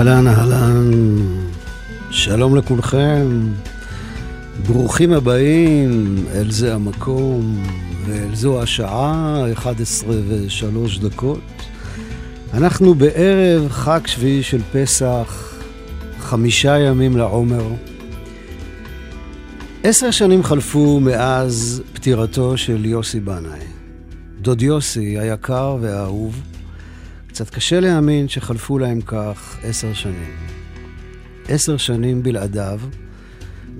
אהלן, אהלן, שלום לכולכם, ברוכים הבאים אל זה המקום ואל זו השעה, 11 ושלוש דקות. אנחנו בערב חג שביעי של פסח, חמישה ימים לעומר. עשר שנים חלפו מאז פטירתו של יוסי בנאי. דוד יוסי היקר והאהוב, קצת קשה להאמין שחלפו להם כך עשר שנים. עשר שנים בלעדיו,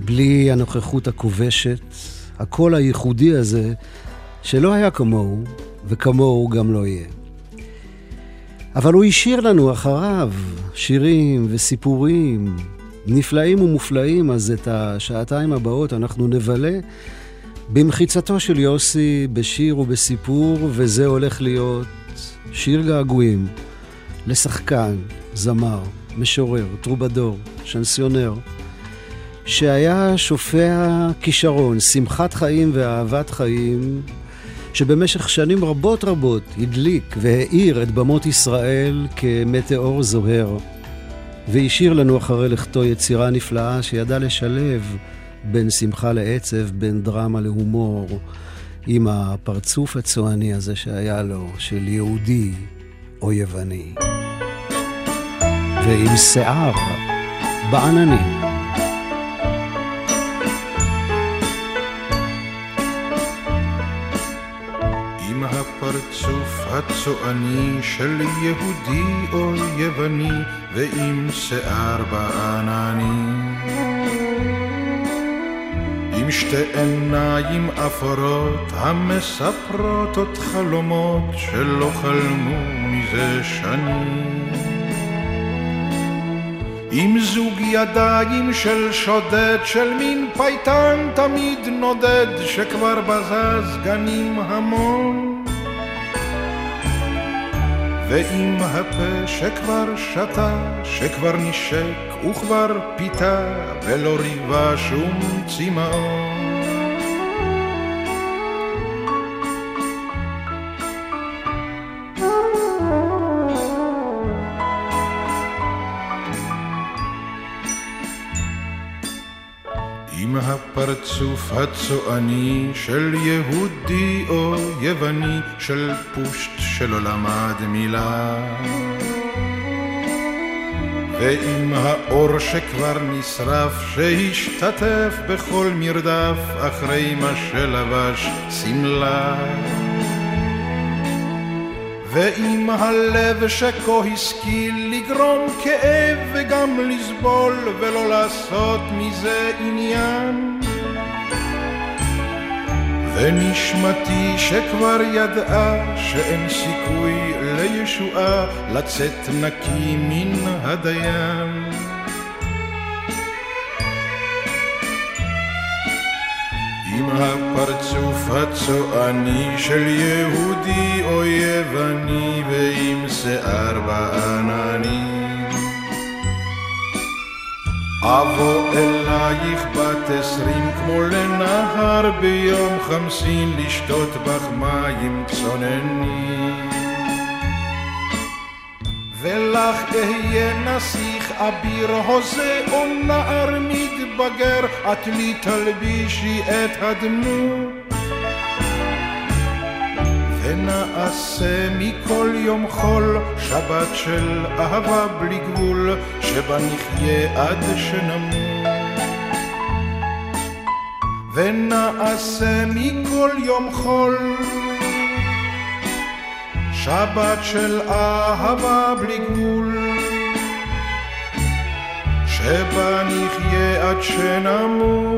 בלי הנוכחות הכובשת, הקול הייחודי הזה, שלא היה כמוהו, וכמוהו גם לא יהיה. אבל הוא השאיר לנו אחריו שירים וסיפורים נפלאים ומופלאים, אז את השעתיים הבאות אנחנו נבלה במחיצתו של יוסי בשיר ובסיפור, וזה הולך להיות שיר געגועים לשחקן, זמר, משורר, טרובדור, שנסיונר, שהיה שופע כישרון, שמחת חיים ואהבת חיים, שבמשך שנים רבות רבות הדליק והאיר את במות ישראל כמטאור זוהר, והשאיר לנו אחרי לכתו יצירה נפלאה שידעה לשלב בין שמחה לעצב, בין דרמה להומור. עם הפרצוף הצועני הזה שהיה לו, של יהודי או יווני. ועם שיער בעננים. עם הפרצוף הצועני של יהודי או יווני, ועם שיער בעננים. שתי עיניים אפורות המספרות עוד חלומות שלא חלמו מזה שנים. עם זוג ידיים של שודד, של מין פייטן תמיד נודד, שכבר בזז גנים המון. ועם הפה שכבר שתה, שכבר נשק וכבר פיתה, ולא ריבה שום צמאון. עם הפרצוף הצועני של יהודי או יווני, של פושט שלא למד מילה. ועם האור שכבר נשרף, שהשתתף בכל מרדף, אחרי מה שלבש שמלה. ועם הלב שכה השכיל לגרום כאב וגם לסבול ולא לעשות מזה עניין. ונשמתי שכבר ידעה שאין סיכוי לישועה לצאת נקי מן הדיין. עם הפרצוף הצועני של יהודי או יווני ועם שיער בעננים. אבוא אלייך בת עשרים כמו לנהר ביום חמסין לשתות בך מים צוננים. ולך אהיה נסיך אביר הוזה או נער מתבגר, את לי תלבישי את הדמות. ונעשה מכל יום חול שבת של אהבה בלי גבול, שבה נחיה עד שנמות. ונעשה מכל יום חול שבת של אהבה בלי גבול, שבה נחיה עד שנמות,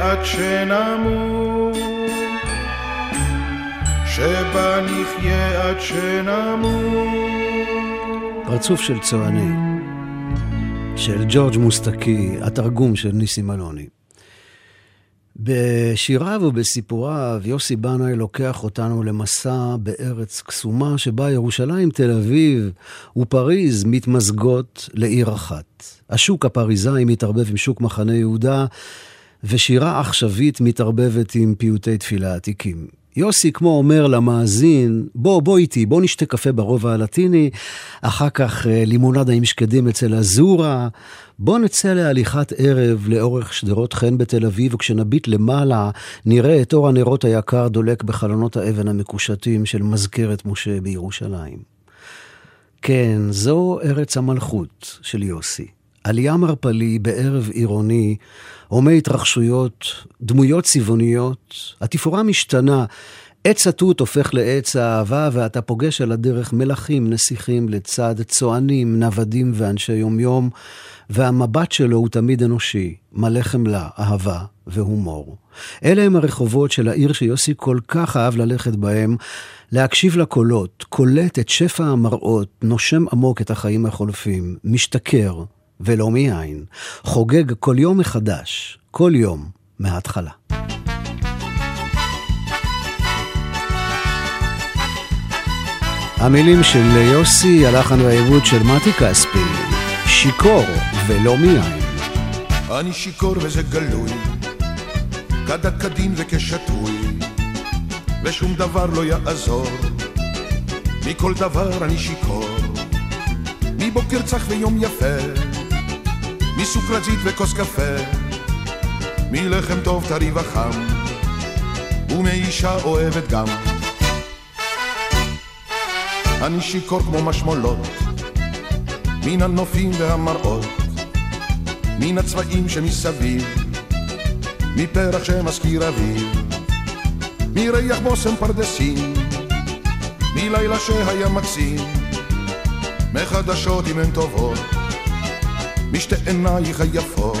עד שנמות, שבה נחיה עד שנמות. פרצוף של צועני, של ג'ורג' מוסטקי, התרגום של ניסים אלוני. בשיריו ובסיפוריו, יוסי בנאי לוקח אותנו למסע בארץ קסומה שבה ירושלים, תל אביב ופריז מתמזגות לעיר אחת. השוק הפריזאי מתערבב עם שוק מחנה יהודה, ושירה עכשווית מתערבבת עם פיוטי תפילה עתיקים. יוסי כמו אומר למאזין, בוא, בוא איתי, בוא נשתה קפה ברובע הלטיני, אחר כך אה, לימונדה עם שקדים אצל אזורה, בוא נצא להליכת ערב לאורך שדרות חן בתל אביב, וכשנביט למעלה, נראה את אור הנרות היקר דולק בחלונות האבן המקושטים של מזכרת משה בירושלים. כן, זו ארץ המלכות של יוסי. עלייה מרפלי בערב עירוני, הומי התרחשויות, דמויות צבעוניות, התפאורה משתנה, עץ התות הופך לעץ האהבה, ואתה פוגש על הדרך מלכים, נסיכים, לצד צוענים, נוודים ואנשי יומיום, והמבט שלו הוא תמיד אנושי, מלא חמלה, אהבה והומור. אלה הם הרחובות של העיר שיוסי כל כך אהב ללכת בהם, להקשיב לקולות, קולט את שפע המראות, נושם עמוק את החיים החולפים, משתכר, ולא מיין, חוגג כל יום מחדש, כל יום מההתחלה. המילים של יוסי, הלחן והעיבוד של מתי כספי, שיכור ולא מיין. אני שיכור וזה גלוי, כדת כדין וכשתוי, ושום דבר לא יעזור, מכל דבר אני שיכור, מבוקר צח ויום יפה. מסוכרזית וכוס קפה, מלחם טוב טרי וחם, ומאישה אוהבת גם. אני שיכור כמו משמולות, מן הנופים והמראות, מן הצבעים שמסביב, מפרח שמזכיר אביב, מריח בושם פרדסים, מלילה שהיה מקסים, מחדשות אם הן טובות. משתי עינייך היפות.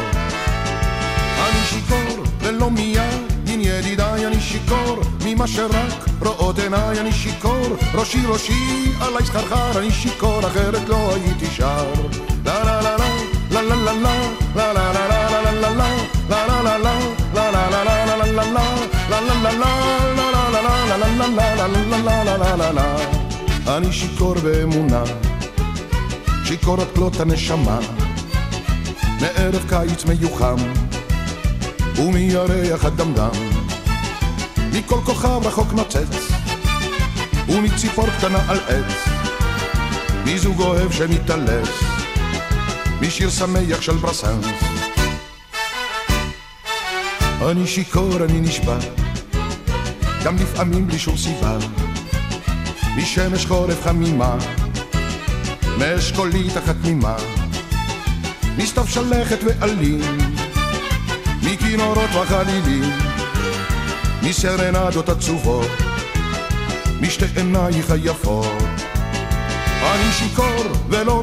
אני שיכור ולא מיד, עם ידידיי אני שיכור, ממה שרק רואות עיניי אני שיכור, ראשי ראשי עלי סחרחר אני שיכור, אחרת לא הייתי שר. לה לה לה לה לה לה לה לה לה לה לה לה לה לה לה לה לה אני שיכור באמונה, שיכור עד כלות הנשמה מערב קיץ מיוחם, ומירח הדמדם, מכל כוכב רחוק נוצץ, ומציפור קטנה על עץ, מזוג אוהב שמתעלס, משיר שמח של ברסנס. אני שיכור, אני נשבע, גם לפעמים בלי שום סיבה, משמש חורף חמימה, מאשכולית אחת תמימה. מסתיו שלכת ועלים, מכינורות וחלילים, מסרנדות עצובות, משתי עינייך היפות. אני שיכור ולא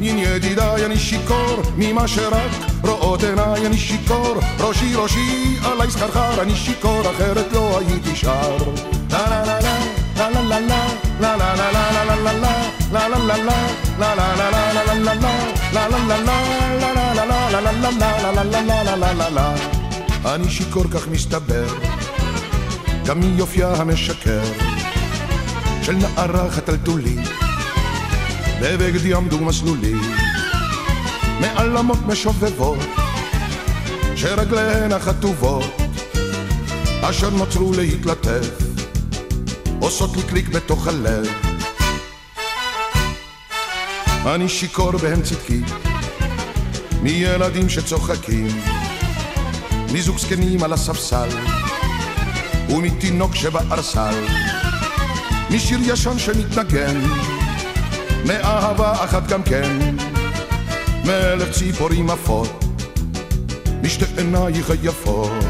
עם ידידיי אני שיכור, ממה שרק רואות עיניי אני שיכור, ראשי ראשי עלי סחרחר אני שיכור, אחרת לא הייתי שר. לה לה לה לה לה לה לה לה לה לה לה la la la la la la la la la la la la אני שיכור כך מסתבר, גם מיופייה המשקר של נערה חתלתולית, בבגד יעמדו מסלולי, מעל אמות משובבות, שרגליהן החטובות, אשר נוצרו להתלטף, עושות לי קליק בתוך הלב. אני שיכור והם צדקי, מילדים שצוחקים, מזוג זקנים על הספסל, ומתינוק שבערסל, משיר ישן שמתנגן, מאהבה אחת גם כן, מאלף ציפורים עפות, משתי עינייך היפות.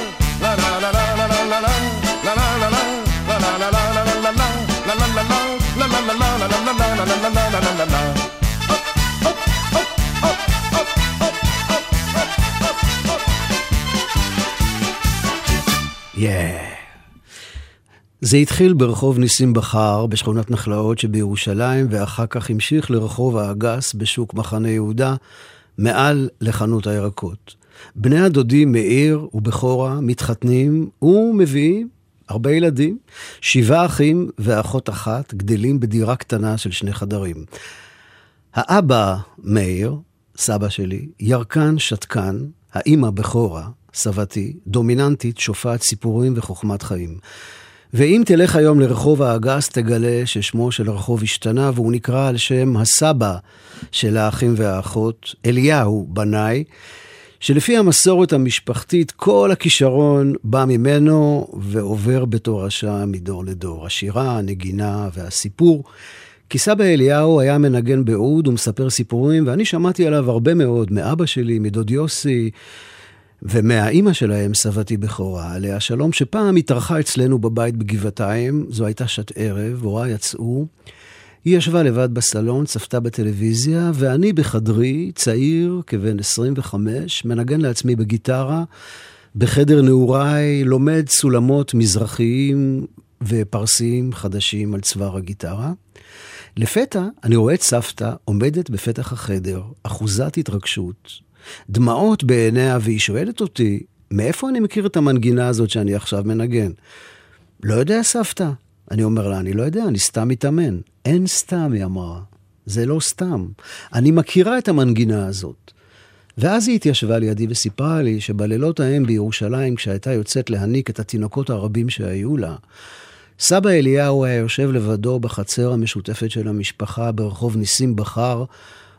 זה התחיל ברחוב ניסים בכר בשכונת נחלאות שבירושלים, ואחר כך המשיך לרחוב האגס בשוק מחנה יהודה, מעל לחנות הירקות. בני הדודים מאיר ובכורה מתחתנים ומביאים הרבה ילדים, שבעה אחים ואחות אחת גדלים בדירה קטנה של שני חדרים. האבא, מאיר, סבא שלי, ירקן שתקן, האימא בכורה, סבתי, דומיננטית, שופעת סיפורים וחוכמת חיים. ואם תלך היום לרחוב האגס, תגלה ששמו של הרחוב השתנה, והוא נקרא על שם הסבא של האחים והאחות, אליהו, בניי, שלפי המסורת המשפחתית, כל הכישרון בא ממנו ועובר בתורשה מדור לדור. השירה, הנגינה והסיפור. כי סבא אליהו היה מנגן בעוד ומספר סיפורים, ואני שמעתי עליו הרבה מאוד, מאבא שלי, מדוד יוסי, ומהאימא שלהם, סבתי בכורה, עליה שלום, שפעם התארחה אצלנו בבית בגבעתיים, זו הייתה שעת ערב, הוריי יצאו. היא ישבה לבד בסלון, צפתה בטלוויזיה, ואני בחדרי, צעיר, כבן 25, מנגן לעצמי בגיטרה, בחדר נעוריי, לומד סולמות מזרחיים ופרסיים חדשים על צוואר הגיטרה. לפתע אני רואה את סבתא עומדת בפתח החדר, אחוזת התרגשות, דמעות בעיניה, והיא שואלת אותי, מאיפה אני מכיר את המנגינה הזאת שאני עכשיו מנגן? לא יודע, סבתא. אני אומר לה, אני לא יודע, אני סתם מתאמן. אין סתם, היא אמרה. זה לא סתם. אני מכירה את המנגינה הזאת. ואז היא התיישבה לידי וסיפרה לי שבלילות ההם בירושלים, כשהייתה יוצאת להניק את התינוקות הרבים שהיו לה, סבא אליהו היה יושב לבדו בחצר המשותפת של המשפחה ברחוב ניסים בכר,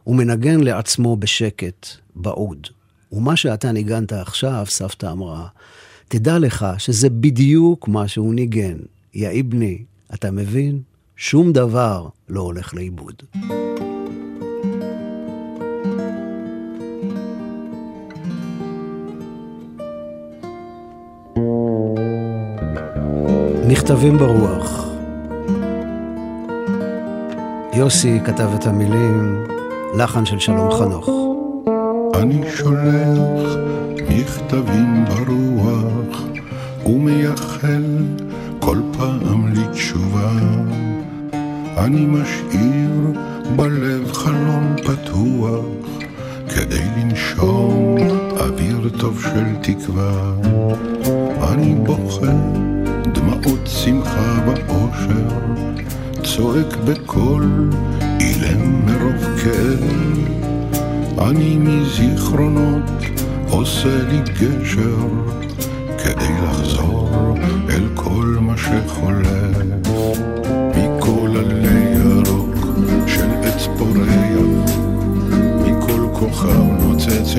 ומנגן לעצמו בשקט, בעוד. ומה שאתה ניגנת עכשיו, סבתא אמרה, תדע לך שזה בדיוק מה שהוא ניגן. יא אבני, אתה מבין? שום דבר לא הולך לאיבוד. מכתבים ברוח. יוסי כתב את המילים, לחן של שלום חנוך. אני שולח מכתבים ברוח ומייחל כל פעם לתשובה. אני משאיר בלב חלון פתוח כדי לנשום אוויר טוב של תקווה. אני בוכה דמעות שמחה באושר, צועק בקול אילם מרוב כאב. אני מזיכרונות עושה לי גשר שחולף מכל עלי של עץ פורח. מכל כוכב נוצץ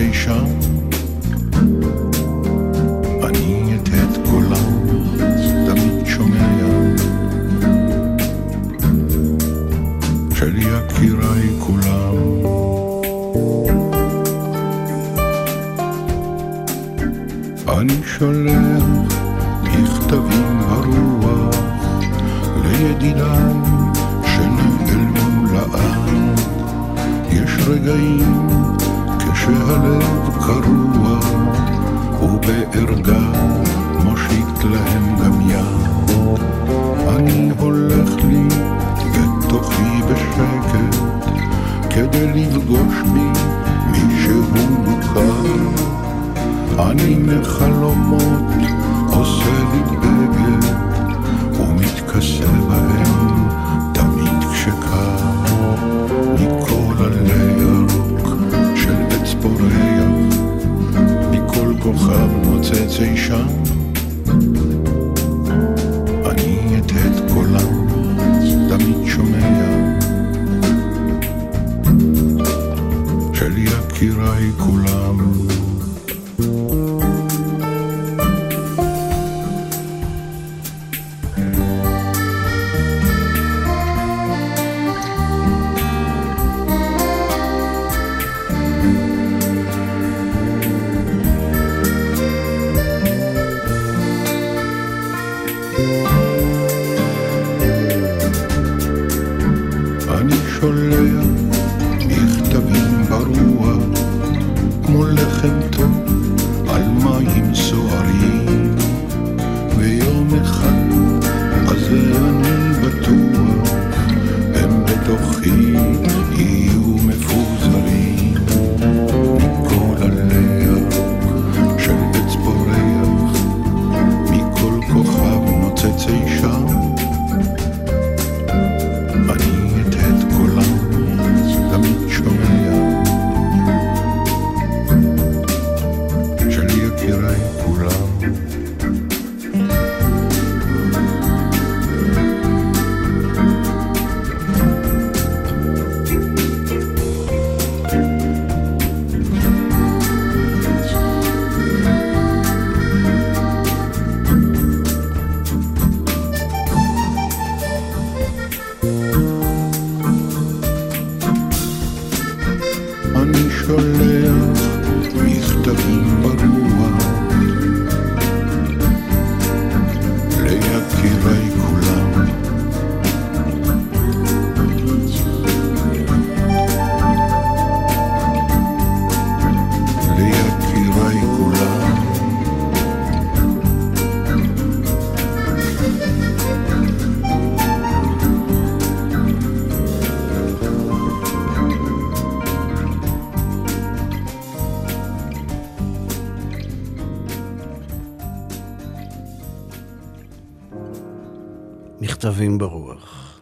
מכתבים ברוח.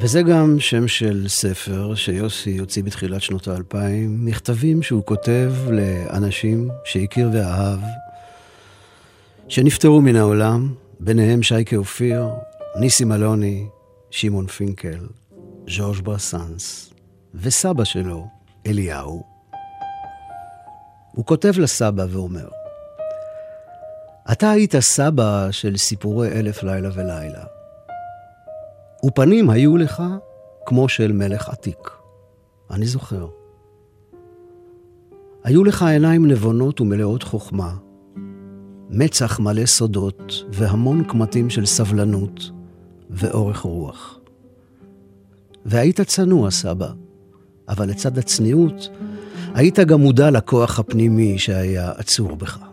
וזה גם שם של ספר שיוסי הוציא בתחילת שנות האלפיים, מכתבים שהוא כותב לאנשים שהכיר ואהב, שנפטרו מן העולם, ביניהם שייקה אופיר, ניסים אלוני, שמעון פינקל, ז'ורג' ברסנס, וסבא שלו, אליהו. הוא כותב לסבא ואומר, אתה היית סבא של סיפורי אלף לילה ולילה. ופנים היו לך כמו של מלך עתיק. אני זוכר. היו לך עיניים נבונות ומלאות חוכמה, מצח מלא סודות והמון קמטים של סבלנות ואורך רוח. והיית צנוע, סבא, אבל לצד הצניעות, היית גם מודע לכוח הפנימי שהיה עצור בך.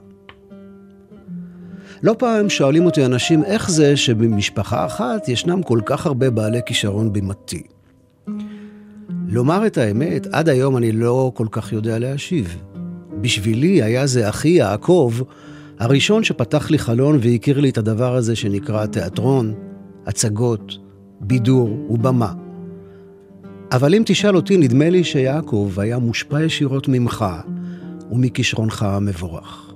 לא פעם שואלים אותי אנשים איך זה שבמשפחה אחת ישנם כל כך הרבה בעלי כישרון בימתי. לומר את האמת, עד היום אני לא כל כך יודע להשיב. בשבילי היה זה אחי יעקב הראשון שפתח לי חלון והכיר לי את הדבר הזה שנקרא תיאטרון, הצגות, בידור ובמה. אבל אם תשאל אותי, נדמה לי שיעקב היה מושפע ישירות ממך ומכישרונך המבורך.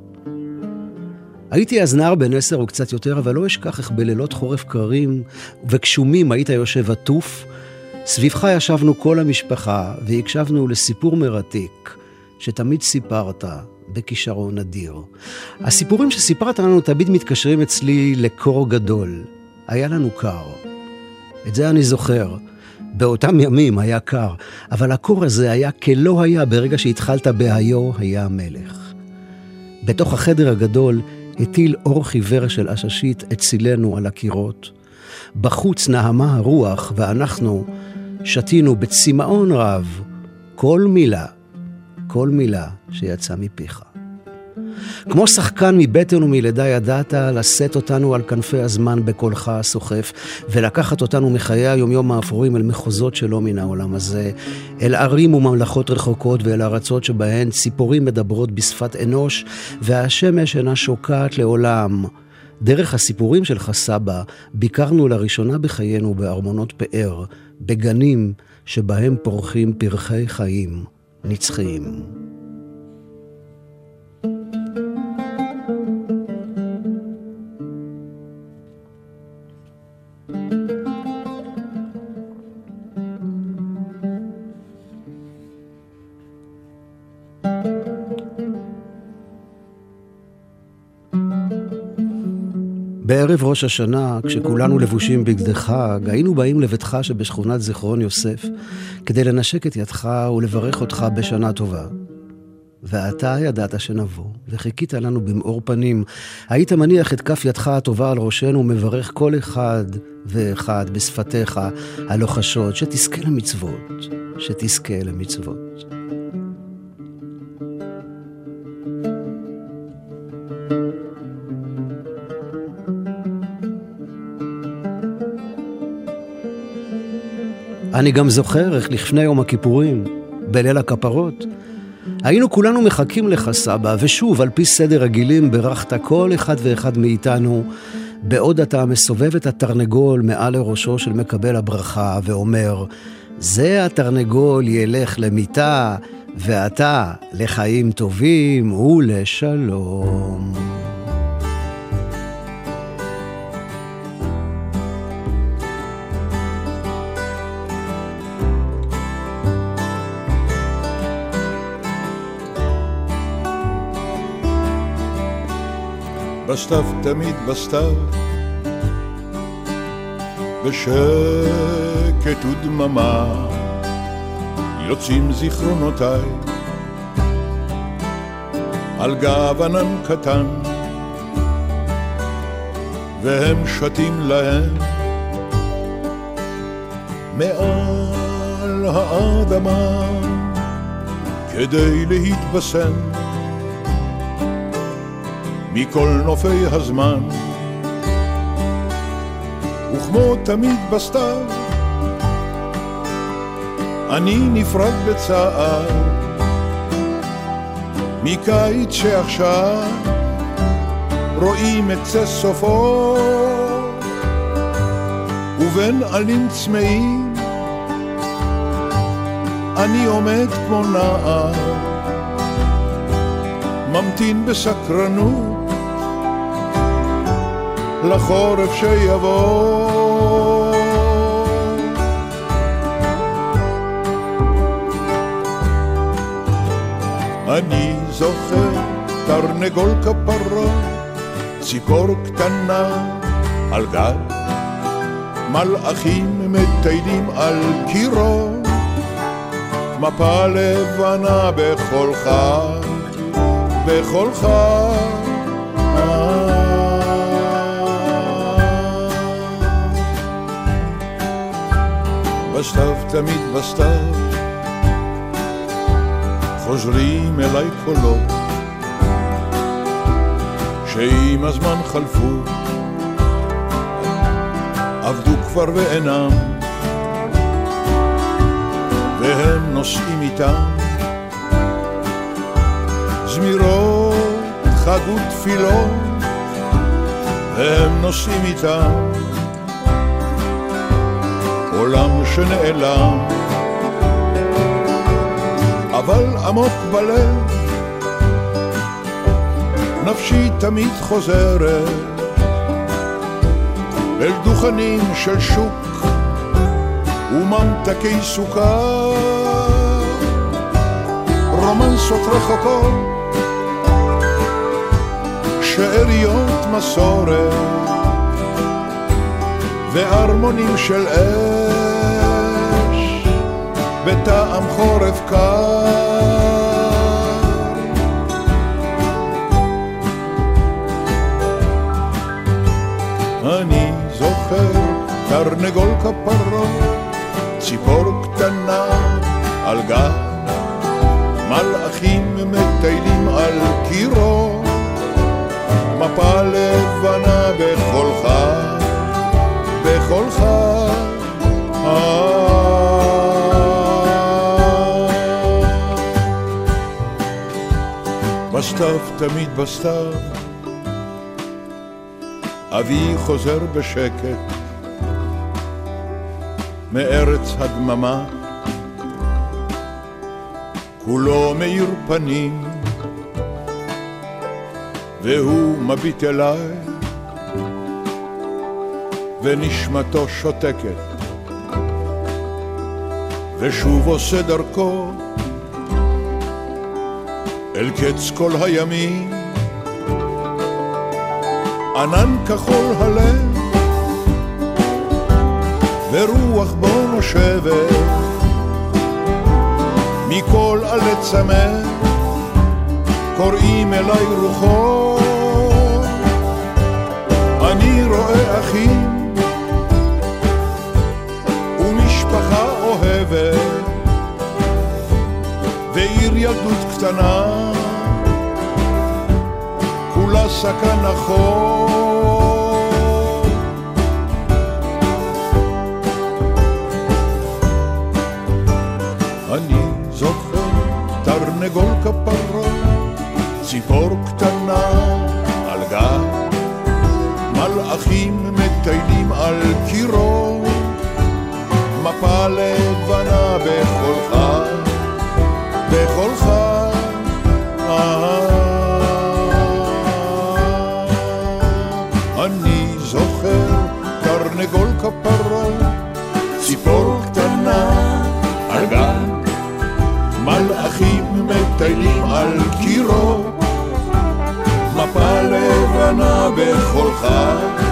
הייתי אז נער בן עשר או קצת יותר, אבל לא אשכח איך בלילות חורף קרים וגשומים היית יושב עטוף. סביבך ישבנו כל המשפחה והקשבנו לסיפור מרתק שתמיד סיפרת בכישרון אדיר. הסיפורים שסיפרת לנו תמיד מתקשרים אצלי לקור גדול. היה לנו קר. את זה אני זוכר. באותם ימים היה קר, אבל הקור הזה היה כלא היה ברגע שהתחלת בהיו היה המלך. בתוך החדר הגדול הטיל אור חיוור של עששית את צילנו על הקירות. בחוץ נהמה הרוח, ואנחנו שתינו בצמאון רב כל מילה, כל מילה שיצאה מפיך. כמו שחקן מבטן ומלידה ידעת לשאת אותנו על כנפי הזמן בקולך הסוחף, ולקחת אותנו מחיי היומיום האפורים אל מחוזות שלא מן העולם הזה, אל ערים וממלכות רחוקות ואל ארצות שבהן ציפורים מדברות בשפת אנוש, והשמש אינה שוקעת לעולם. דרך הסיפורים שלך, סבא, ביקרנו לראשונה בחיינו בארמונות פאר, בגנים שבהם פורחים פרחי חיים נצחיים. בערב ראש השנה, כשכולנו לבושים בגדי חג, היינו באים לביתך שבשכונת זיכרון יוסף, כדי לנשק את ידך ולברך אותך בשנה טובה. ואתה ידעת שנבוא, וחיכית לנו במאור פנים. היית מניח את כף ידך הטובה על ראשנו ומברך כל אחד ואחד בשפתיך הלוחשות, שתזכה למצוות, שתזכה למצוות. אני גם זוכר איך לפני יום הכיפורים, בליל הכפרות, היינו כולנו מחכים לך, סבא, ושוב, על פי סדר הגילים, ברכת כל אחד ואחד מאיתנו, בעוד אתה מסובב את התרנגול מעל לראשו של מקבל הברכה, ואומר, זה התרנגול ילך למיתה, ואתה לחיים טובים ולשלום. בסתיו תמיד בסתיו, בשקט ודממה יוצאים זיכרונותיי. על גב ענן קטן והם שתים להם. מעל האדמה כדי להתבשם מכל נופי הזמן. וכמו תמיד בסתיו, אני נפרד בצער מקיץ שעכשיו רואים את צא סופו ובין עלים צמאים אני עומד כמו נער ממתין בסקרנות לחורף שיבוא. אני זוכר תרנגול כפרות, ציפור קטנה על גג, מלאכים מטיילים על קירו, מפה לבנה בכל חג, בכל חג. בסתיו, תמיד בסתיו, חוזרים אליי קולות, שעם הזמן חלפו, עבדו כבר ואינם, והם נושאים איתם. זמירות, חג ותפילות, והם נושאים איתם עולם שנעלם. אבל עמוק בלב, נפשי תמיד חוזרת אל דוכנים של שוק וממתקי סוכר, רומנסות רחוקות, שאריות מסורת. והרמונים של אש בטעם חורף קר. אני זוכר תרנגול כפרות, ציפור קטנה על גב, מלאכים מטיילים על קירו, מפה לבנה בכל חג. בסתיו, תמיד בסתיו, אבי חוזר בשקט מארץ הדממה, כולו מאיר פנים, והוא מביט אליי ונשמתו שותקת, ושוב עושה דרכו אל קץ כל הימים, ענן כחול הלב, ורוח בו נושבת, מכל עלי צמא, קוראים אליי רוחות, אני רואה אחים, ומשפחה אוהבת, ועיר ילדות קטנה, סכן החור. אני זוכר תרנגול כפרות, ציפור קטנה על גב, מלאכים מטיילים על קירות, מפה לבנה בכל על קירות, מפה לבנה חג,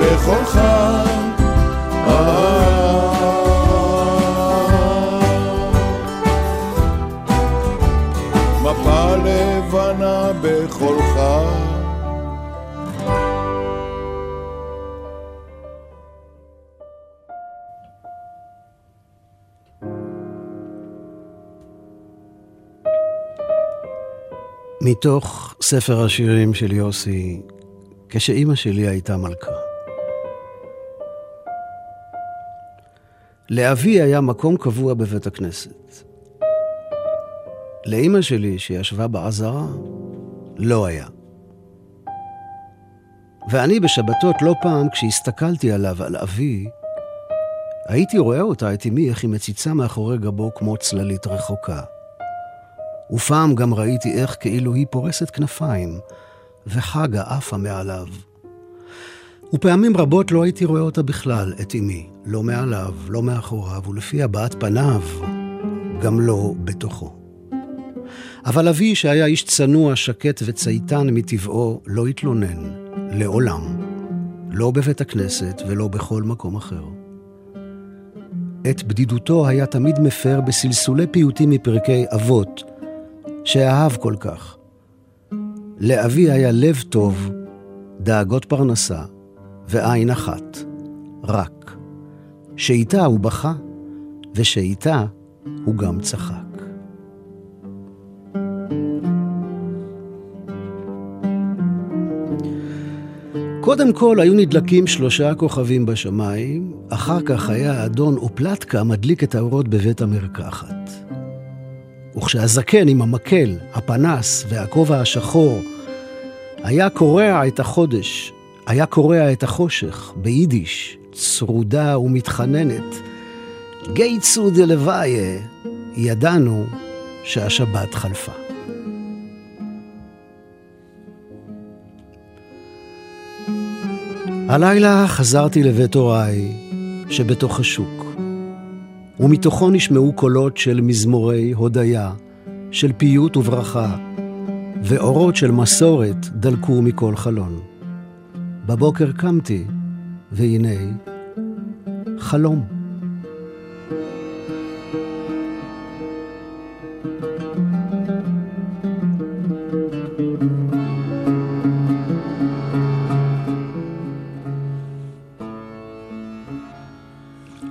בכל חג. מפה לבנה בכל מתוך ספר השירים של יוסי, כשאימא שלי הייתה מלכה. לאבי היה מקום קבוע בבית הכנסת. לאימא שלי, שישבה בעזרה, לא היה. ואני בשבתות לא פעם, כשהסתכלתי עליו, על אבי, הייתי רואה אותה, את אמי, איך היא מציצה מאחורי גבו כמו צללית רחוקה. ופעם גם ראיתי איך כאילו היא פורסת כנפיים, וחגה עפה מעליו. ופעמים רבות לא הייתי רואה אותה בכלל, את אמי, לא מעליו, לא מאחוריו, ולפי הבעת פניו, גם לא בתוכו. אבל אבי, שהיה איש צנוע, שקט וצייתן מטבעו, לא התלונן, לעולם. לא בבית הכנסת ולא בכל מקום אחר. את בדידותו היה תמיד מפר בסלסולי פיוטים מפרקי אבות, שאהב כל כך. לאבי היה לב טוב, דאגות פרנסה ועין אחת, רק. שאיתה הוא בכה, ושאיתה הוא גם צחק. קודם כל היו נדלקים שלושה כוכבים בשמיים, אחר כך היה האדון אופלטקה מדליק את האורות בבית המרקחת. וכשהזקן עם המקל, הפנס והכובע השחור היה קורע את החודש, היה קורע את החושך, ביידיש, צרודה ומתחננת, גייצו דלוויה, ידענו שהשבת חלפה. הלילה חזרתי לבית הוריי שבתוך השוק, ומתוכו נשמעו קולות של מזמורי הודיה, של פיוט וברכה, ואורות של מסורת דלקו מכל חלון. בבוקר קמתי, והנה, חלום.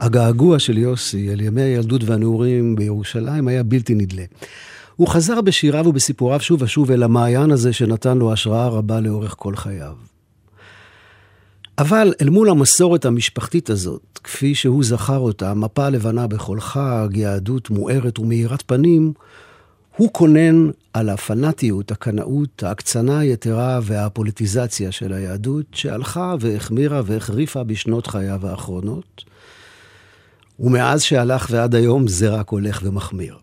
הגעגוע של יוסי אל ימי הילדות והנעורים בירושלים היה בלתי נדלה. הוא חזר בשיריו ובסיפוריו שוב ושוב אל המעיין הזה שנתן לו השראה רבה לאורך כל חייו. אבל אל מול המסורת המשפחתית הזאת, כפי שהוא זכר אותה, מפה לבנה בכל חג, יהדות מוארת ומאירת פנים, הוא כונן על הפנאטיות, הקנאות, ההקצנה היתרה והפוליטיזציה של היהדות, שהלכה והחמירה והחריפה בשנות חייו האחרונות. ומאז שהלך ועד היום זה רק הולך ומחמיר.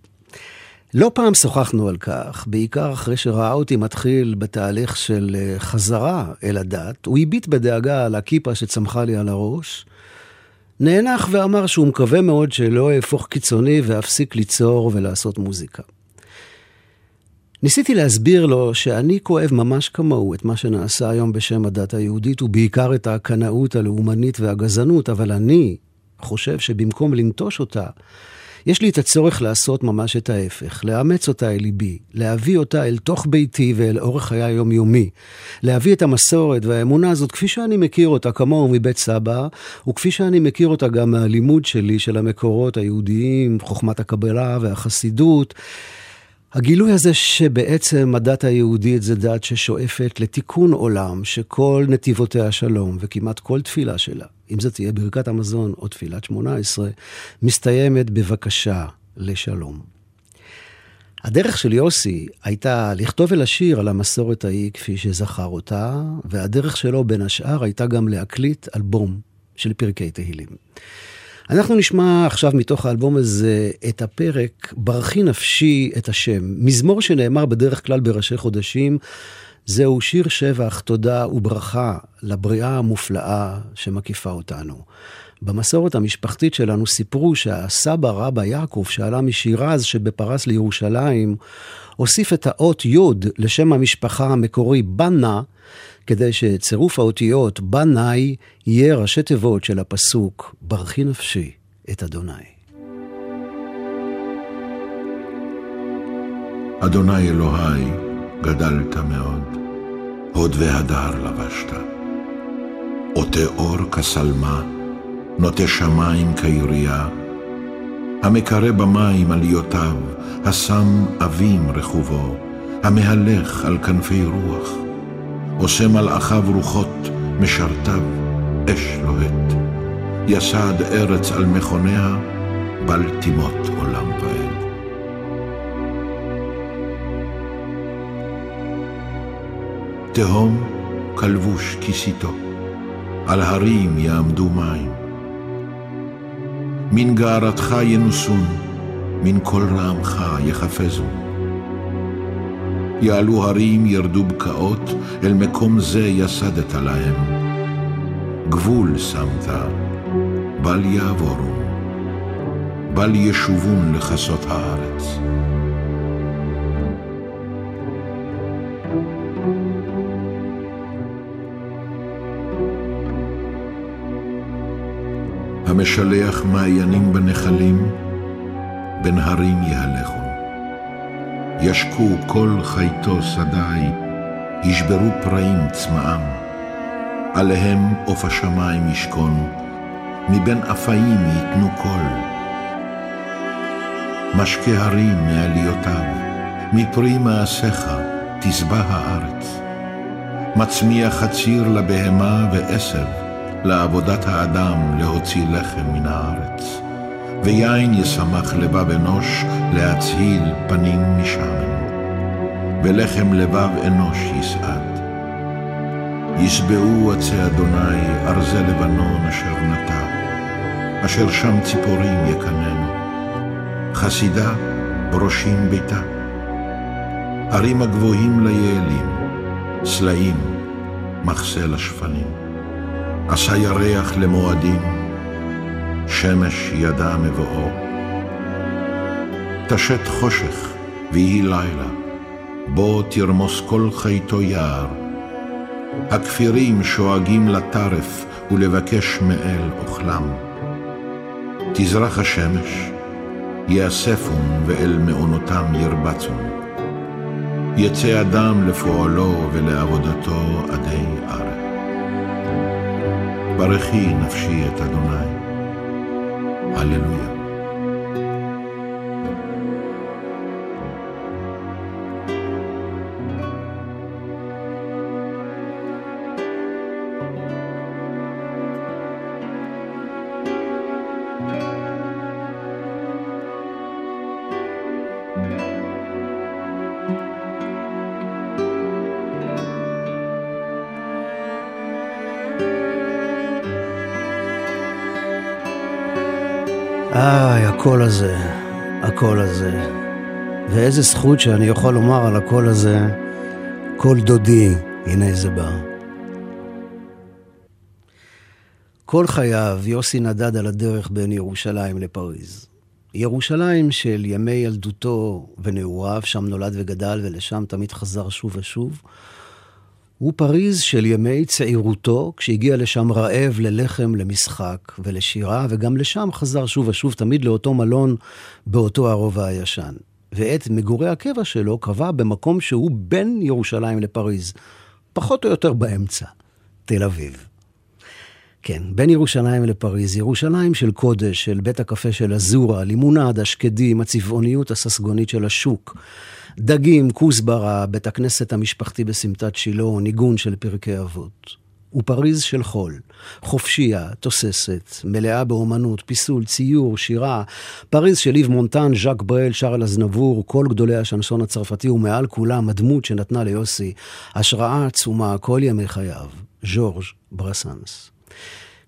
לא פעם שוחחנו על כך, בעיקר אחרי שראה אותי מתחיל בתהליך של אה, חזרה אל הדת, הוא הביט בדאגה על הכיפה שצמחה לי על הראש, נאנח ואמר שהוא מקווה מאוד שלא אהפוך קיצוני ואפסיק ליצור ולעשות מוזיקה. ניסיתי להסביר לו שאני כואב ממש כמוהו את מה שנעשה היום בשם הדת היהודית, ובעיקר את הקנאות הלאומנית והגזענות, אבל אני חושב שבמקום לנטוש אותה, יש לי את הצורך לעשות ממש את ההפך, לאמץ אותה אל ליבי, להביא אותה אל תוך ביתי ואל אורח חיי היומיומי, להביא את המסורת והאמונה הזאת כפי שאני מכיר אותה כמוהו מבית סבא, וכפי שאני מכיר אותה גם מהלימוד שלי של המקורות היהודיים, חוכמת הקבלה והחסידות. הגילוי הזה שבעצם הדת היהודית זה דת ששואפת לתיקון עולם, שכל נתיבותיה שלום, וכמעט כל תפילה שלה, אם זאת תהיה ברכת המזון או תפילת שמונה עשרה, מסתיימת בבקשה לשלום. הדרך של יוסי הייתה לכתוב ולשיר על המסורת ההיא כפי שזכר אותה, והדרך שלו בין השאר הייתה גם להקליט אלבום של פרקי תהילים. אנחנו נשמע עכשיו מתוך האלבום הזה את הפרק "ברכי נפשי את השם", מזמור שנאמר בדרך כלל בראשי חודשים. זהו שיר שבח, תודה וברכה לבריאה המופלאה שמקיפה אותנו. במסורת המשפחתית שלנו סיפרו שהסבא רבא יעקב שעלה משירז שבפרס לירושלים, הוסיף את האות י' לשם המשפחה המקורי בנה, כדי שצירוף האותיות בנאי יהיה ראשי תיבות של הפסוק ברכי נפשי את אדוני. אדוני אלוהי, גדלת מאוד, הוד והדר לבשת. עוטה אור כשלמה, נוטה שמיים כעירייה, המקרא במים עליותיו, השם אבים רכובו, המהלך על כנפי רוח. עושה מלאכיו רוחות, משרתיו, אש לוהט. יסד ארץ על מכוניה, בל תימות עולם ועד. תהום כלבוש כיסיתו, על הרים יעמדו מים. מן גערתך ינוסון, מן כל רעמך יחפזו. יעלו הרים ירדו בקעות, אל מקום זה יסדת להם. גבול שמת, בל יעבורו, בל ישובון לכסות הארץ. המשלח מעיינים בנחלים, בין הרים יהלכו. ישקו כל חייתו שדי, ישברו פראים צמאם. עליהם עוף השמיים ישכון, מבין אפאים ייתנו קול. משקה הרים מעליותיו, מפרי מעשיך תשבע הארץ. מצמיח חציר לבהמה ועשב, לעבודת האדם להוציא לחם מן הארץ. ויין ישמח לבב אנוש להצהיל פנים משמן, ולחם לבב אנוש יסעד. ישבעו עצי אדוני ארזי לבנון אשר נטע, אשר שם ציפורים יקננו, חסידה בראשים ביתה. ערים הגבוהים ליעלים, סלעים, מחסה לשפנים. עשה ירח למועדים, שמש ידע מבואו. תשת חושך ויהי לילה, בו תרמוס כל חייתו יער. הכפירים שואגים לטרף ולבקש מאל אוכלם. תזרח השמש, יאספון ואל מעונותם ירבצון. יצא אדם לפועלו ולעבודתו עדי ארץ. ברכי נפשי את אדוני. Aleluya. הזה, הקול הזה. ואיזה זכות שאני יכול לומר על הקול הזה, קול דודי, הנה זה בא. כל חייו יוסי נדד על הדרך בין ירושלים לפריז. ירושלים של ימי ילדותו ונעוריו, שם נולד וגדל ולשם תמיד חזר שוב ושוב. ופריז של ימי צעירותו, כשהגיע לשם רעב ללחם, למשחק ולשירה, וגם לשם חזר שוב ושוב, תמיד לאותו מלון באותו הרובע הישן. ואת מגורי הקבע שלו קבע במקום שהוא בין ירושלים לפריז, פחות או יותר באמצע, תל אביב. כן, בין ירושלים לפריז, ירושלים של קודש, של בית הקפה של אזורה, לימונד, השקדים, הצבעוניות הססגונית של השוק, דגים, כוסברה, בית הכנסת המשפחתי בסמטת שילה, ניגון של פרקי אבות. ופריז של חול, חופשייה, תוססת, מלאה באומנות, פיסול, ציור, שירה. פריז של איב מונטן, ז'אק ברל, שארל אזנבור, כל גדולי השנסון הצרפתי, ומעל כולם הדמות שנתנה ליוסי השראה עצומה כל ימי חייו, ז'ורז' ברסנס.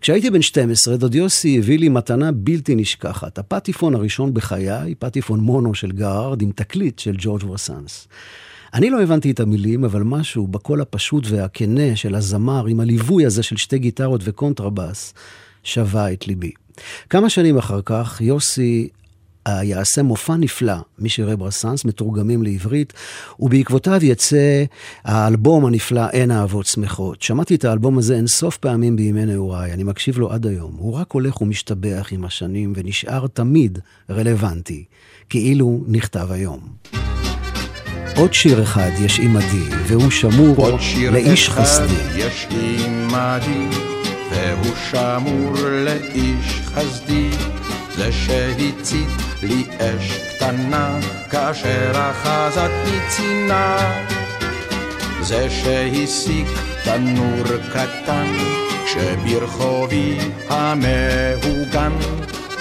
כשהייתי בן 12, דוד יוסי הביא לי מתנה בלתי נשכחת. הפטיפון הראשון בחיי, פטיפון מונו של גרארד עם תקליט של ז'ורז' ברסנס. אני לא הבנתי את המילים, אבל משהו בקול הפשוט והכן של הזמר, עם הליווי הזה של שתי גיטרות וקונטרבאס, שווה את ליבי. כמה שנים אחר כך, יוסי יעשה מופע נפלא משירי ברסנס, מתורגמים לעברית, ובעקבותיו יצא האלבום הנפלא "אין אהבות שמחות". שמעתי את האלבום הזה אין סוף פעמים בימי נעוריי, אני מקשיב לו עד היום. הוא רק הולך ומשתבח עם השנים ונשאר תמיד רלוונטי, כאילו נכתב היום. עוד שיר אחד יש עימדי, והוא שמור לאיש חסדי. יש עימדי, והוא שמור לאיש חסדי. זה שהצית לי אש קטנה, כאשר אחזתני צינה. זה שהסיק תנור קטן, כשברחובי המהוגן,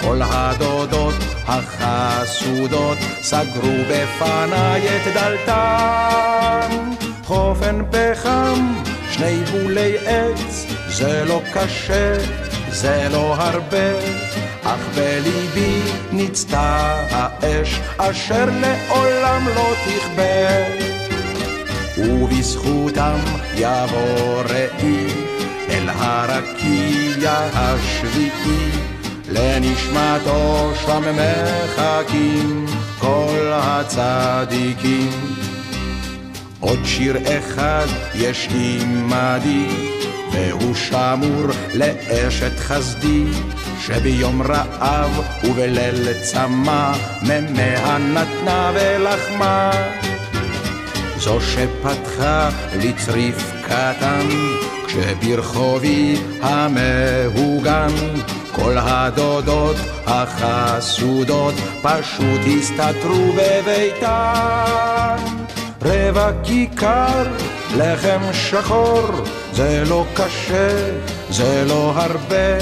כל הדודות החסודות סגרו בפניי את דלתן. חופן פחם, שני בולי עץ, זה לא קשה, זה לא הרבה. אך בליבי ניצתה האש אשר לעולם לא תכבה. ובזכותם יבוא ראי אל הרקיע השביעי לנשמתו שם מחכים כל הצדיקים. עוד שיר אחד יש עימדי והוא שמור לאשת חסדי שביום רעב ובליל צמא, ממאה נתנה ולחמה. זו שפתחה לי צריף קטן, כשברחובי המהוגן, כל הדודות החסודות פשוט הסתתרו בביתן. רבע כיכר, לחם שחור, זה לא קשה, זה לא הרבה.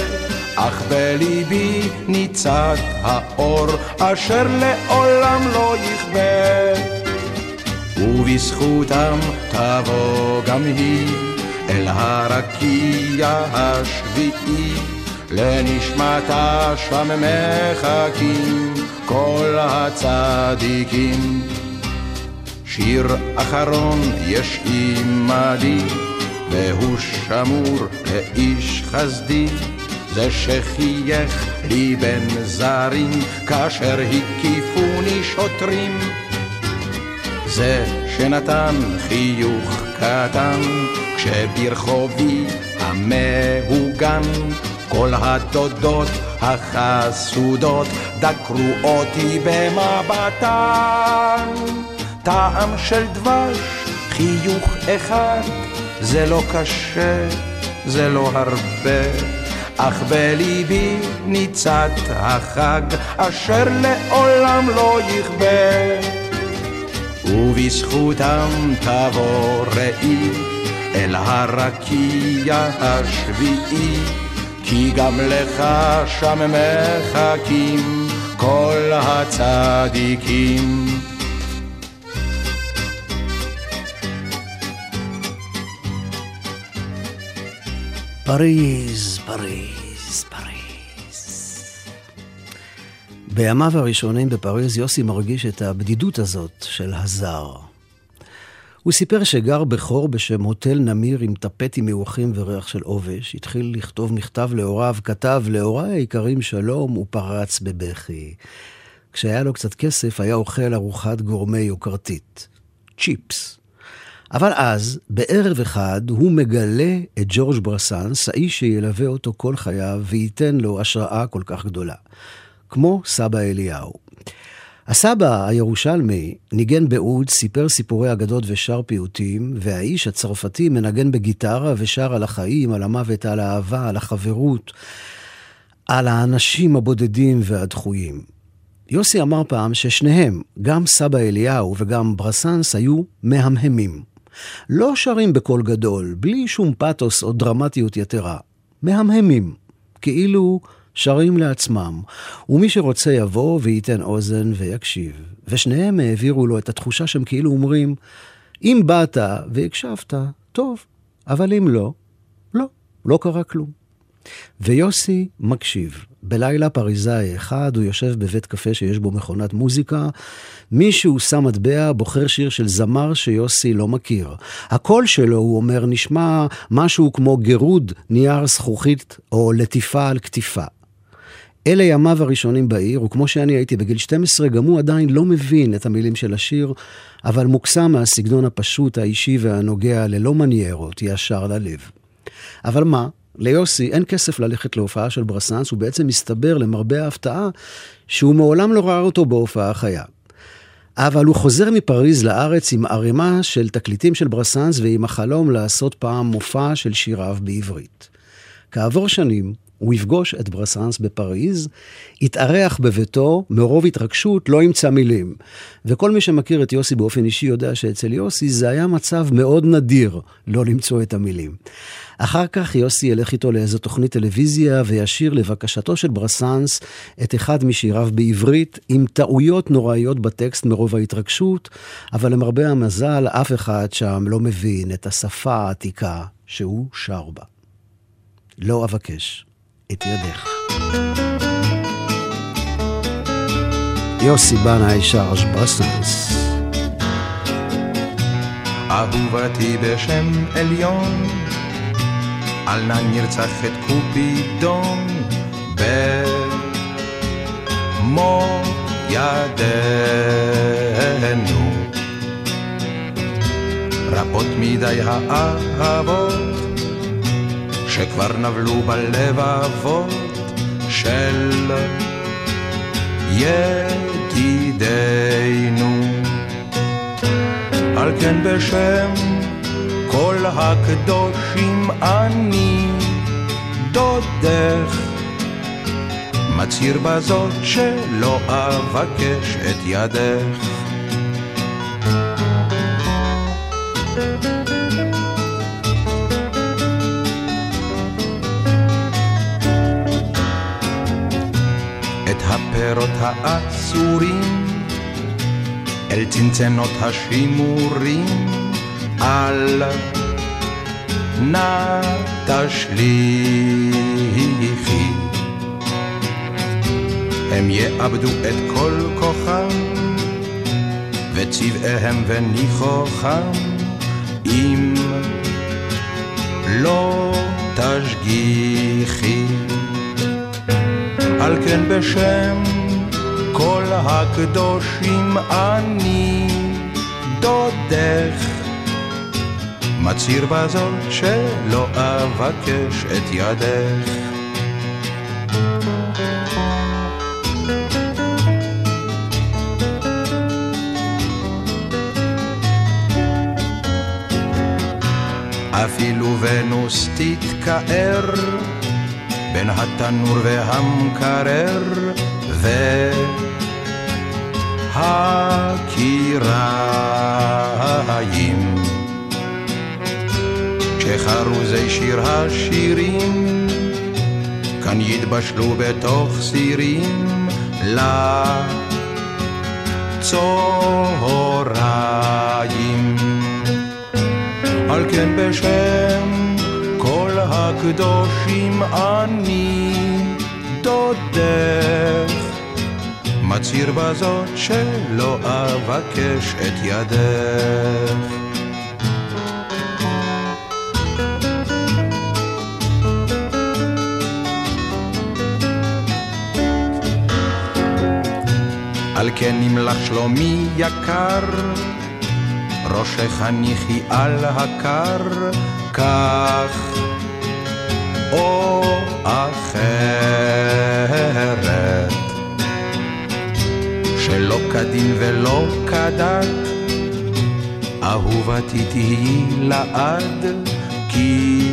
אך בליבי ניצת האור אשר לעולם לא יכבה ובזכותם תבוא גם היא אל הרקיע השביעי לנשמתה שם מחכים כל הצדיקים שיר אחרון יש עימדי והוא שמור לאיש חסדי זה שחייך לי בין זרים כאשר הקיפוני שוטרים. זה שנתן חיוך קטן כשברחובי המהוגן כל הדודות החסודות דקרו אותי במבטן. טעם של דבש, חיוך אחד, זה לא קשה, זה לא הרבה אך בליבי ניצת החג אשר לעולם לא יכבה. ובזכותם תבוא ראי אל הרקיע השביעי כי גם לך שם מחכים כל הצדיקים פריז, פריז, פריז. בימיו הראשונים בפריז יוסי מרגיש את הבדידות הזאת של הזר. הוא סיפר שגר בחור בשם הוטל נמיר עם טפטים מעוכים וריח של עובש, התחיל לכתוב מכתב להוריו, כתב להוריי היקרים שלום ופרץ בבכי. כשהיה לו קצת כסף, היה אוכל ארוחת גורמי יוקרתית. צ'יפס. אבל אז, בערב אחד, הוא מגלה את ג'ורג' ברסנס, האיש שילווה אותו כל חייו וייתן לו השראה כל כך גדולה. כמו סבא אליהו. הסבא הירושלמי ניגן בעוד, סיפר סיפורי אגדות ושר פיוטים, והאיש הצרפתי מנגן בגיטרה ושר על החיים, על המוות, על האהבה, על החברות, על האנשים הבודדים והדחויים. יוסי אמר פעם ששניהם, גם סבא אליהו וגם ברסנס, היו מהמהמים. לא שרים בקול גדול, בלי שום פתוס או דרמטיות יתרה. מהמהמים, כאילו שרים לעצמם, ומי שרוצה יבוא וייתן אוזן ויקשיב. ושניהם העבירו לו את התחושה שהם כאילו אומרים, אם באת והקשבת, טוב, אבל אם לא, לא, לא קרה כלום. ויוסי מקשיב. בלילה פריזאי אחד הוא יושב בבית קפה שיש בו מכונת מוזיקה, מישהו שם מטבע, בוחר שיר של זמר שיוסי לא מכיר. הקול שלו, הוא אומר, נשמע משהו כמו גירוד נייר זכוכית או לטיפה על כתיפה. אלה ימיו הראשונים בעיר, וכמו שאני הייתי בגיל 12, גם הוא עדיין לא מבין את המילים של השיר, אבל מוקסם מהסגנון הפשוט, האישי והנוגע ללא מניירות, ישר ללב. אבל מה? ליוסי אין כסף ללכת להופעה של ברסנס, הוא בעצם מסתבר, למרבה ההפתעה, שהוא מעולם לא ראה אותו בהופעה חיה. אבל הוא חוזר מפריז לארץ עם ערימה של תקליטים של ברסנס ועם החלום לעשות פעם מופע של שיריו בעברית. כעבור שנים, הוא יפגוש את ברסנס בפריז, יתארח בביתו, מרוב התרגשות לא ימצא מילים. וכל מי שמכיר את יוסי באופן אישי יודע שאצל יוסי זה היה מצב מאוד נדיר לא למצוא את המילים. אחר כך יוסי ילך איתו לאיזו תוכנית טלוויזיה וישיר לבקשתו של ברסנס את אחד משיריו בעברית, עם טעויות נוראיות בטקסט מרוב ההתרגשות, אבל למרבה המזל, אף אחד שם לא מבין את השפה העתיקה שהוא שר בה. לא אבקש את ידך. יוסי בנאי שרש ברסנס. אהובתי בשם עליון על נא נרצח את קופידון במו ידינו. רבות מדי האהבות שכבר נבלו בלבבות של ידידינו. על כן בשם כל הקדושים אני דודך מצהיר בזאת שלא אבקש את ידך. האסורים אל צנצנות השימורים אל נא תשליכי. הם יאבדו את כל כוחם, וצבעיהם וניחוחם, אם לא תשגיחי. על כן בשם כל הקדושים אני דודך מצהיר בזאת שלא אבקש את ידך. אפילו ונוס תתכער בין התנור והמקרר והקיריים. כשחרוזי שיר השירים כאן יתבשלו בתוך סירים לצהריים. על כן בשם כל הקדושים אני דודך מצהיר בזאת שלא אבקש את ידך. כן נמלך שלומי יקר, ראשך הניחי על הקר, כך או אחרת. שלא כדין ולא כדת, אהובתי תהיי לעד, כי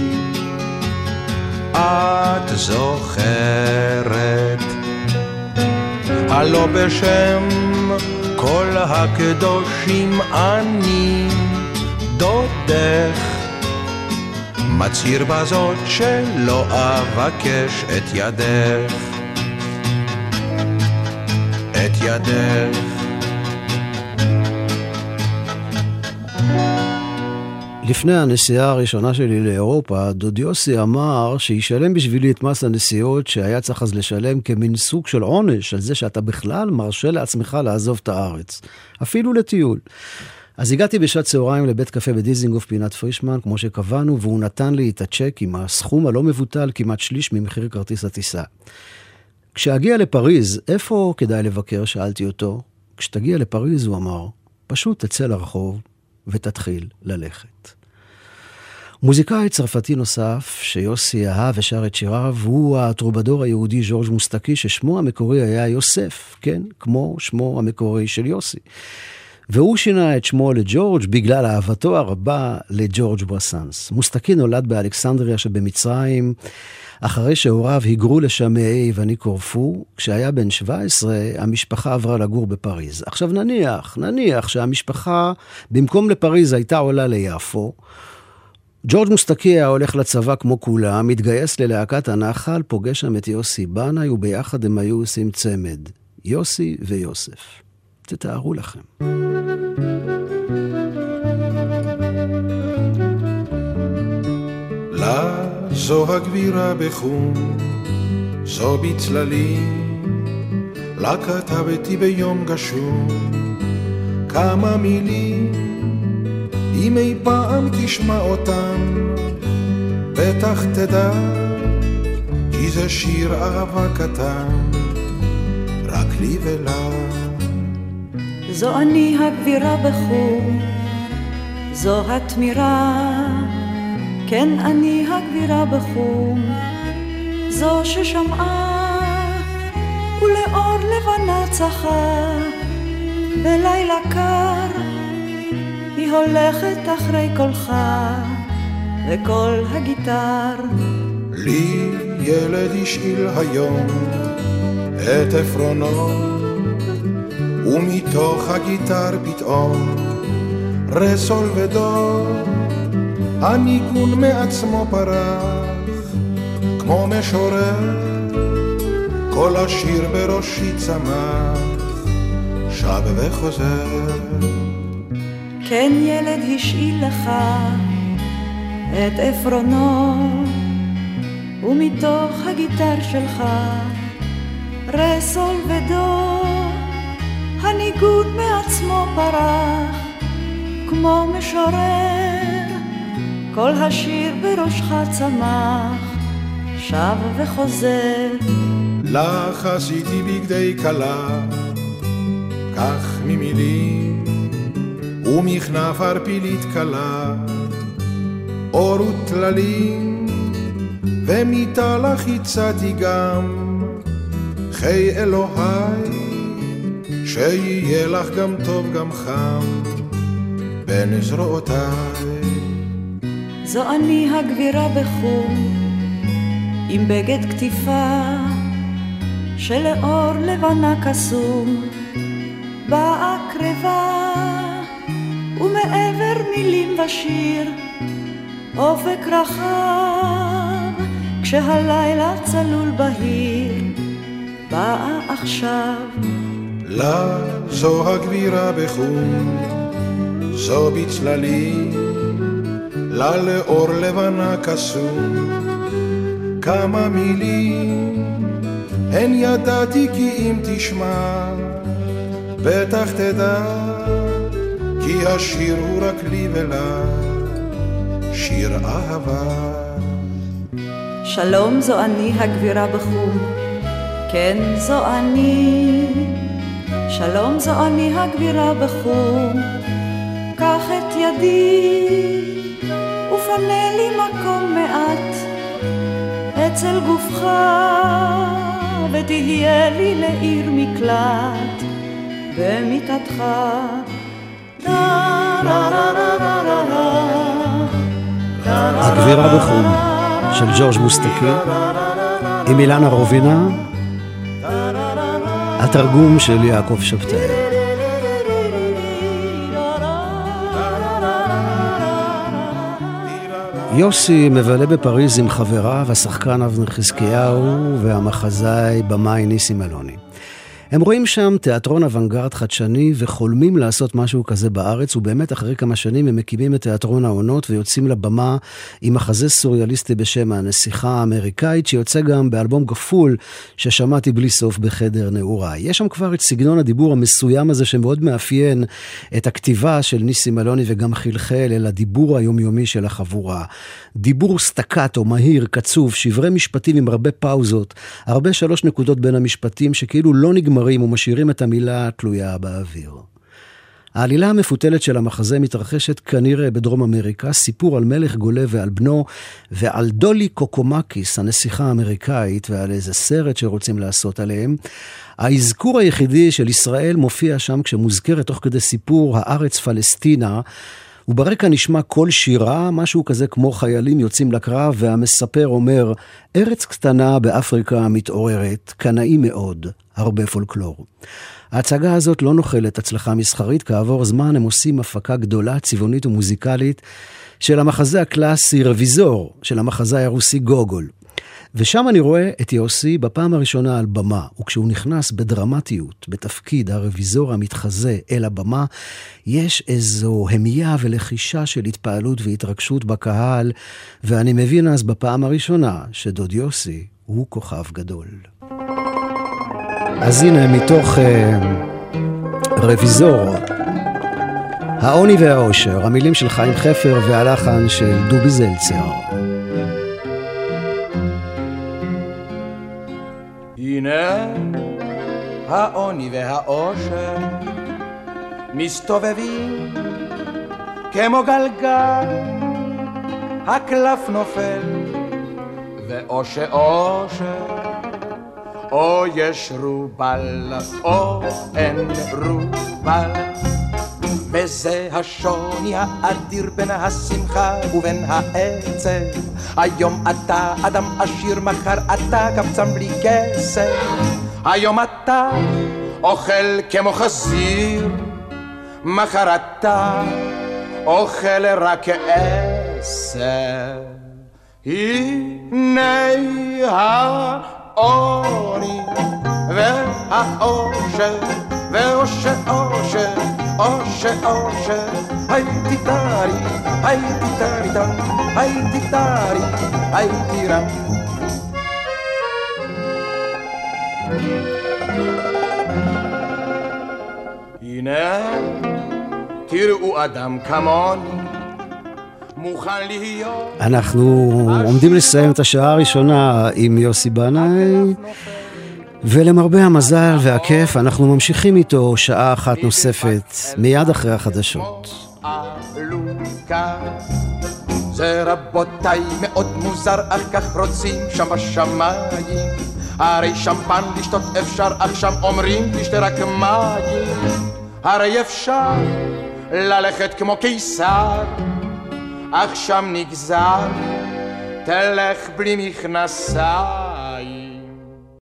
את זוכרת. הלא בשם כל הקדושים אני דודך, מצהיר בזאת שלא אבקש את ידך. ידך. לפני הנסיעה הראשונה שלי לאירופה, דוד יוסי אמר שישלם בשבילי את מס הנסיעות שהיה צריך אז לשלם כמין סוג של עונש על זה שאתה בכלל מרשה לעצמך לעזוב את הארץ, אפילו לטיול. אז הגעתי בשעת צהריים לבית קפה בדיזינגוף פינת פרישמן, כמו שקבענו, והוא נתן לי את הצ'ק עם הסכום הלא מבוטל, כמעט שליש ממחיר כרטיס הטיסה. כשאגיע לפריז, איפה כדאי לבקר? שאלתי אותו. כשתגיע לפריז, הוא אמר, פשוט תצא לרחוב ותתחיל ללכת. מוזיקאי צרפתי נוסף, שיוסי אהב ושר את שיריו, הוא הטרובדור היהודי ז'ורג' מוסטקי, ששמו המקורי היה יוסף, כן? כמו שמו המקורי של יוסי. והוא שינה את שמו לג'ורג' בגלל אהבתו הרבה לג'ורג' ברסנס. מוסטקי נולד באלכסנדריה שבמצרים. אחרי שהוריו היגרו לשם מאי יווני קורפו, כשהיה בן 17, המשפחה עברה לגור בפריז. עכשיו נניח, נניח שהמשפחה, במקום לפריז הייתה עולה ליפו, ג'ורג' מוסטקי היה הולך לצבא כמו כולם, מתגייס ללהקת הנחל, פוגש שם את יוסי בנאי, וביחד הם היו עושים צמד. יוסי ויוסף. תתארו לכם. לה זו הגבירה בחום, זו בצללים, לה כתבתי ביום גשום כמה מילים, אם אי פעם תשמע אותם, בטח תדע, כי זה שיר אהבה קטן, רק לי ולה. זו אני הגבירה בחום, זו התמירה. כן אני הגבירה בחום, זו ששמעה ולאור לבנה צחה, בלילה קר היא הולכת אחרי קולך וקול הגיטר. לי ילד השאיל היום את עפרונו, ומתוך הגיטר פתאום רסול ודור. הניגון מעצמו פרח, כמו משורר, כל השיר בראשי צמח, שב וחוזר. כן ילד השאיל לך את עפרונו, ומתוך הגיטר שלך רסול ודו, הניגון מעצמו פרח, כמו משורר. כל השיר בראשך צמח, שב וחוזר. לך עשיתי בגדי כלה, כך ממילים, ומכנף ערפילית כלה, אור וטללים, ומיתה לך הצעתי גם, חיי אלוהי, שיהיה לך גם טוב גם חם, בין זרועותיי. זו אני הגבירה בחום, עם בגד קטיפה, שלאור לבנה קסום, באה קרבה, ומעבר מילים ושיר, אופק רחב, כשהלילה צלול בהיר, באה עכשיו. לה זו הגבירה בחום, זו בצללים. לה לאור לבנה קסום, כמה מילים, הן ידעתי כי אם תשמע, בטח תדע, כי השיר הוא רק לי ולה, שיר אהבה. שלום זו אני הגבירה בחום, כן זו אני, שלום זו אני הגבירה בחום, קח את ידי מקום מעט אצל גופך ותהיה לי לעיר מקלט במיטתך. הגבירה בחום של ג'ורג' מוסטקי עם אילנה רובינה, התרגום של יעקב שבתאי. יוסי מבלה בפריז עם חבריו, השחקן אבנר חזקיהו והמחזאי במאי ניסים אלוני. הם רואים שם תיאטרון אוונגרד חדשני וחולמים לעשות משהו כזה בארץ, ובאמת אחרי כמה שנים הם מקימים את תיאטרון העונות ויוצאים לבמה עם מחזה סוריאליסטי בשם הנסיכה האמריקאית, שיוצא גם באלבום כפול ששמעתי בלי סוף בחדר נעוריי. יש שם כבר את סגנון הדיבור המסוים הזה שמאוד מאפיין את הכתיבה של ניסים אלוני וגם חלחל אל הדיבור היומיומי של החבורה. דיבור סטקטו, מהיר, קצוב, שברי משפטים עם הרבה פאוזות, הרבה שלוש נקודות בין המשפטים שכאילו לא נגמרים ומשאירים את המילה תלויה באוויר. העלילה המפותלת של המחזה מתרחשת כנראה בדרום אמריקה, סיפור על מלך גולה ועל בנו, ועל דולי קוקומקיס, הנסיכה האמריקאית, ועל איזה סרט שרוצים לעשות עליהם. האזכור היחידי של ישראל מופיע שם כשמוזכרת תוך כדי סיפור הארץ פלסטינה, וברקע נשמע קול שירה, משהו כזה כמו חיילים יוצאים לקרב, והמספר אומר, ארץ קטנה באפריקה מתעוררת, קנאי מאוד, הרבה פולקלור. ההצגה הזאת לא נוחלת הצלחה מסחרית, כעבור זמן הם עושים הפקה גדולה, צבעונית ומוזיקלית, של המחזה הקלאסי רוויזור, של המחזאי הרוסי גוגול. ושם אני רואה את יוסי בפעם הראשונה על במה, וכשהוא נכנס בדרמטיות, בתפקיד הרוויזור המתחזה אל הבמה, יש איזו המייה ולחישה של התפעלות והתרגשות בקהל, ואני מבין אז בפעם הראשונה שדוד יוסי הוא כוכב גדול. אז הנה, מתוך אה, רוויזור, העוני והאושר, המילים של חיים חפר והלחן של דובי זלצר. הנה העוני והאושר מסתובבים כמו גלגל, הקלף נופל ואו שאושר או יש רובל או אין רובל וזה השוני האדיר בין השמחה ובין העצב. היום אתה אדם עשיר, מחר אתה קבצן בלי כסף. היום אתה אוכל כמו חזיר, מחר אתה אוכל רק עשב. הנה העוני והעושר ואושר אושר אושר אושר הייתי טרי הייתי טרי טם הייתי טרי הייתי רם הנה תראו אדם כמוני מוכן להיות אנחנו עומדים לסיים את השעה הראשונה עם יוסי בנאי. ולמרבה המזל והכיף, אנחנו ממשיכים איתו שעה אחת נוספת, מיד אחרי החדשות. זה רבותיי מאוד מוזר, אך כך רוצים שם בשמיים. הרי שמפן לשתות אפשר, אך שם אומרים תשתה רק מים. הרי אפשר ללכת כמו קיסר, אך שם נגזר, תלך בלי מכנסיים.